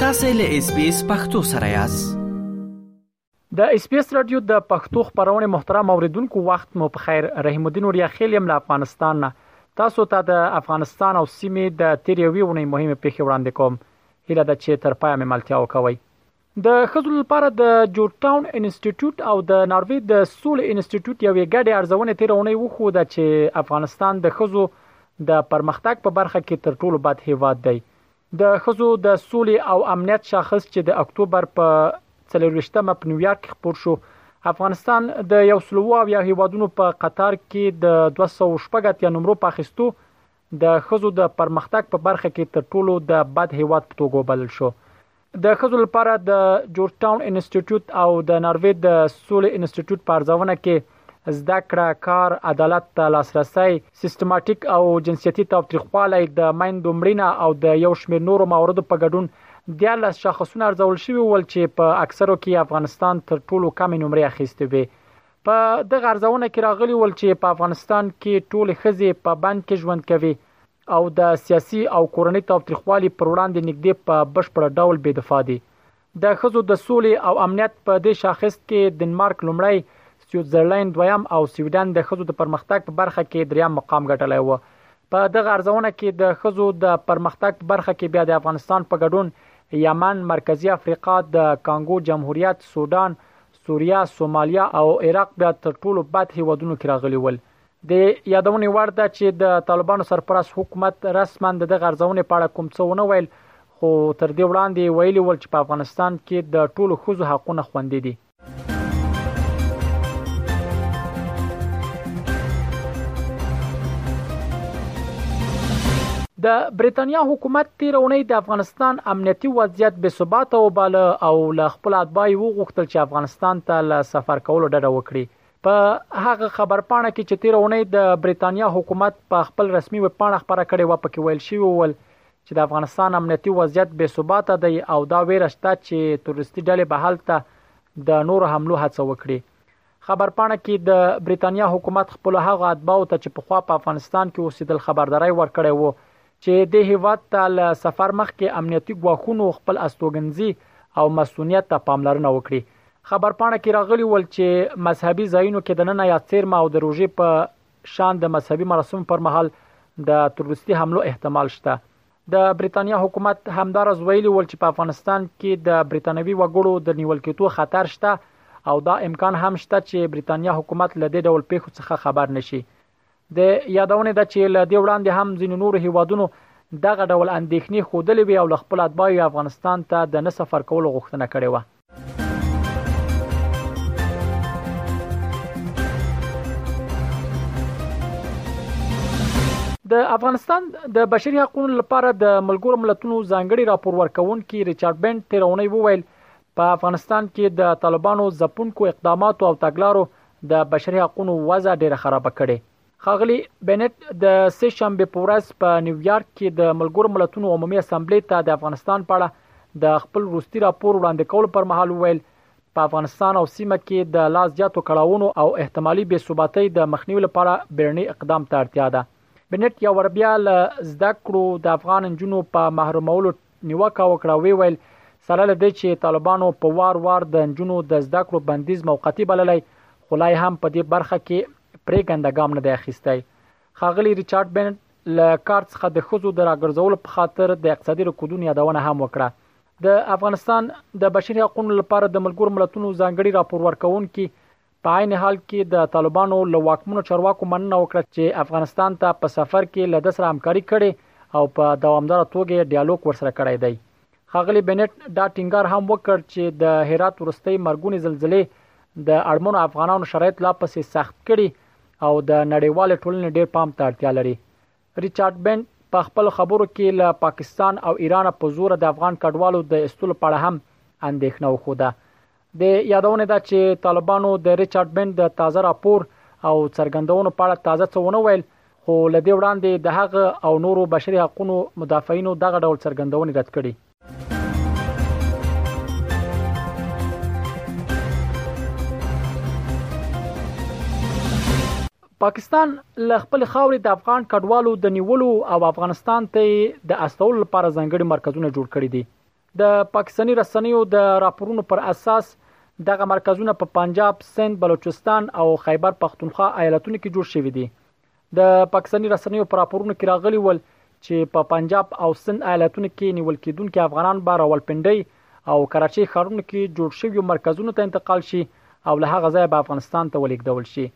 تاسو له اس بي اس پختو سره یاست د اس بي اس رادیو د پښتو خبرونه محترم اوریدونکو وخت مو په خیر رحیم الدین اوریا خیل یم له افغانستان نه تاسو ته د افغانستان او سیمې د تیریوي ونې مهمه پیښه وړاندې کوم هله د چې تر پای مې ملتیا وکوي د ښځو لپاره د جورج ټاون انسټیټیوټ او د ناروې د سولې انسټیټیوټ یوې ګډې ارزونې تیر اونۍ وښوده چې افغانستان د ښځو د پرمختګ په برخه کې تر ټولو بد هیواد دی د ښځو د سولې او امنیت شاخص چې د اکتوبر په 24مه په نیویارک کې خپور شو افغانستان د یو سلو او یا هیوادونو په قطار کې د 214 نمرو په اخیستو د ښځو د پرمختګ په برخه کې تر ټولو د بد هیواد په توګه وبلل شو د ښځو لپاره د جورج ټاون انسټیټیوټ او د ناروې د سولې انسټیټیوټ په ارزونه کې زده کړه کار عدالت ته لاسرسي سیستماتیک او جنسیتي تاوتریخوالی د مایندو مړینه او د یو شمېر نورو مواردو په ګډون د لس شاخصونه ارزول شوی ول چې په اکثرو کې افغانستان تر ټولو کم نمرې اخیستې وي په دغه ارزونه کې راغلي ول چې په افغانستان کې ټولې ښځې په بند کې ژوند کوي او د سیاسي او کورنۍ تاوتریخوالي پر وړاندې نږدې په بشپړ ډول بې دفاع دي د ښځو د سولې او امنیت په دې شاخص کې دنمارک لومړی سویټزرلینډ دویم او سویډن د ښځو د پرمختګ په برخه کې دریم مقام ګټلی و په دغه ارزونه کې د ښځو د پرمختګ په برخه کې بیا د افغانستان په ګډون یمن مرکزی افریقا د کانګو جمهوریت سودان سوريه، سوماليا او عراق بيا تر ټولو بد هېوادونو کې راغلي ول. د يادونې وړ ده چې د طالبانو سرپرست حکومت رسماً د دغه ارزونې په اړه کوم څه ونه ويل، خو تر دې وړاندې يې ويلي ول چې په افغانستان کې د ټولو ښځو حقونه خوندي دي. د بریتانیا حکومت تیر اونۍ د افغانستان امنیتي وضعیت به ثبات او بل او له خپل اتباعي وغوښتل چې افغانستان ته له سفر کولو ډډه وکړي په هغه خبرپاڼه کې چې تیر اونۍ د بریتانیا حکومت په خپل رسمي ویب پاڼه خبره کړې و پکې ویل شوی ول چې د افغانستان امنیتي وضعیت به ثبات دی او دا ویره شته چې تروریستي ډلې به هلته د نورو حملو هڅه وکړي خبرپاڼه کې د بریتانیا حکومت خپلو هغو اتباعو ته چې پخوا په افغانستان کې اوسېدل خبرداری ورکړی و چې دې هېواد ته له سفر مخکې امنیتي ګواښونو خپل استوګنځي او مصونیت ته پاملرنه وکړي خبرپاڼه کې راغلي ول چې مذهبي ځایونو کې د ننه یا څیرمه او د روژې په شان د مذهبي مراسمو پر مهال د تروریستي حملو احتمال شته د بریتانیا حکومت همدارز ویلي ول چې په افغانستان کې د بریتانوي وګړو د نیول کېدو خطر شته او دا امکان هم شته چې بریتانیا حکومت له دې ډول پیښو څخه خبر نشي د یادونه ده چې له دې وړاندې هم ځینو نورو هیوادونو دغه ډول اندېښنې خودلې وي او له خپل اتباعو افغانستان ته د نه سفر کولو غوښتنه کړې و د افغانستان د بشري حقوقو لپاره د ملګرو ملتونو ځانګړي راپور ورکونکي ریچارډ بنت تیرونی وویل په افغانستان کې د طالبانو ځپونکو اقداماتو او تګلارو د بشري حقوقو وضع ډیره خرابه کړې ښاغلي بنټ د سه شنبه په ورځ په نیویارک کې د ملګرو ملتونو عمومي اسمبلې ته د افغانستان په اړه د خپل وروستي راپور وړاندې کولو پر مهال وویل په افغانستان او سیمه کې د لا زیاتو کړاوونو او احتمالي بې ثباتۍ د مخنیوي لپاره بیړني اقدام ته اړتیا ده بنټ یو ور بیا له زده کړو د افغان نجونو په محرومولو نیوکه وکړه وی ویل سره لدې چې طالبانو په وار وار د نجونو د زده کړو بندیز موقتی بللی خو لای هم په دې برخه کې پریکنده ګام نه دی اخیستی ښاغلي ریچارډ بنټ له کار څخه د خزو د راګرځولو په خاطر د اقتصادي رکودونو یادونه هم وکړه د افغانستان د بشري حقوقو لپاره د ملګرو ملتونو ځانګړي راپور ورکونکي په عین حال کې د طالبانو له واکمنو چارواکو مننه وکړه چې افغانستان ته په سفر کې له دسر همکاري کړې او په دوامدار توګه ډیالوګ ورسره کړی دی ښاغلي بنټ دا ټینګار هم وکړ چې د هرات ورستۍ مرګونې زلزلې د اړمنو افغانانو شرایط لا پسې سخت کړي او د نړیوال ټولنې ډیر پام ته اړتیا لري ریچارډ بنټ په خپل خبرو کې له پاکستان او ایران په زور د افغان کډوالو د استلو په اړه هم اندېښنه وښوده د یادونې ده چې طالبانو د ریچارډ بنټ د تازه راپور او څرګندونو په اړه تازه څه ونه ویل، خو له دې وړاندې د هغه او نورو بشري حقونو مدافعینو دغه ډول څرګندونې رد کړي. پاکستان له خپلې خاورې د افغان کډوالو د نیولو او افغانستان ته یې د استولو لپاره ځانګړي مرکزونه جوړ کړي دي. د پاکستاني رسنیو د راپورونو پر اساس دغه مرکزونه په پنجاب، سند، بلوچستان او خیبر پښتونخوا ایالتونو کې جوړ شوي دي. د پاکستاني رسنیو پر راپورونو کې راغلي ول چې په پنجاب او سند ایالتونو کې نیول کېدونکي افغانان به راولپنډۍ او کراچۍ ښارونو کې جوړ شویو مرکزونو ته انتقال شي او له هغه ځایه به افغانستان ته ولېږدول شي.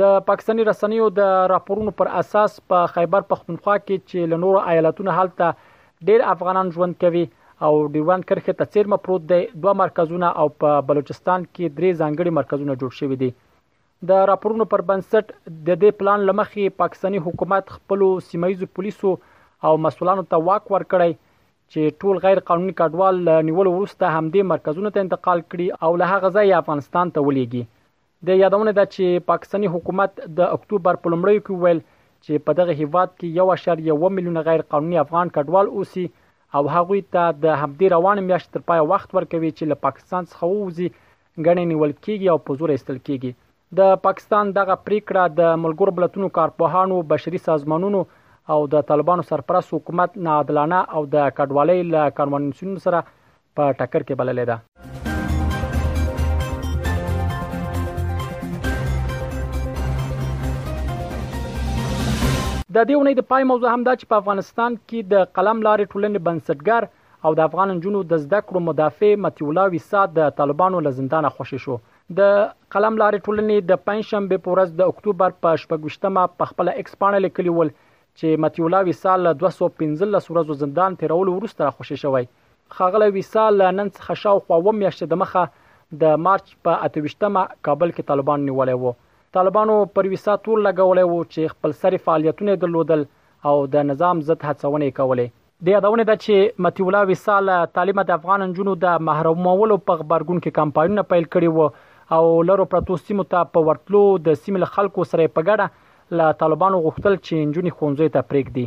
د پاکستاني رسنیو د راپورونو پر اساس په خیبر پښتونخوا کې چې له نورو ایالتونو هلته ډیر افغانان ژوند کوي او ډیورند کرښې ته څیرمه پروت دی دوه مرکزونه او په بلوچستان کې درې ځانګړي مرکزونه جوړ شوي دي د راپورونو پر بنسټ د دې پلان لمخې پاکستانی حکومت خپل سیمایزو پولیسو او مسولانو ته واک ورکړی چې ټول غیر قانوني کډوال نیول ورسته همدې مرکزونو ته انتقال کړي او له هغه ځای افغانستان ته ولېږي د یادونې ده چې پاکستاني حکومت د اکتوبر په لومړیو کې وویل چې په دغه هیواد کې یو اعشاریه اوه میلیونه غیر قانوني افغان کډوال اوسي او هغوی ته د همدې روانې میاشتې تر پایه وخت ورکوي چې له پاکستان څخه ووځي، ګڼې نیول کېږي او په زور ایستل کېږي. د پاکستان دغه پرېکړه د ملګرو ملتونو کارپوهانو، بشري سازمانونو او د طالبانو سرپرست حکومت ناعادلانه او د کډوالۍ له کانوانسیونونو سره په ټکر کې بللې ده. د دې اونۍ د پای موضوع هم دا چې په افغانستان کې د قلم لارې ټولنې بنسټګر او د افغان نجونو د زده کړو مدافع مطیع الله ویسا د طالبانو له زندانه خوشې شو. د قلم لارې ټولنې د پنځشنبې په ورځ د اکتوبر په شپږویشتمه په خپل ایکس پاڼه لیکلي ول چې مطیع الله ویسا له 215 ورځو زندان تیرولو وروسته خوشې شوی. ښاغلی ویسال له نن څخه شاوخوا اووه میاشتې د مخه د مارچ په اته ویشتمه کابل کې طالبان نیولی و. طالبانو پر ویسا تور لګولی و چې خپلسري فعالیتونه یې درلودل او د نظام ضد هڅونې یې کولې. د یادونې ده چې مطیع الله ویسا له تعلیمه د افغان نجونو د محرومولو په غبرګون کې کمپاینونه پیل کړي و او لرو پرتو سیمو ته په ورتلو د سیمې له خلکو سره یې په ګډه له طالبانو غوښتل چې نجونې ښوونځیو ته پرېږدي.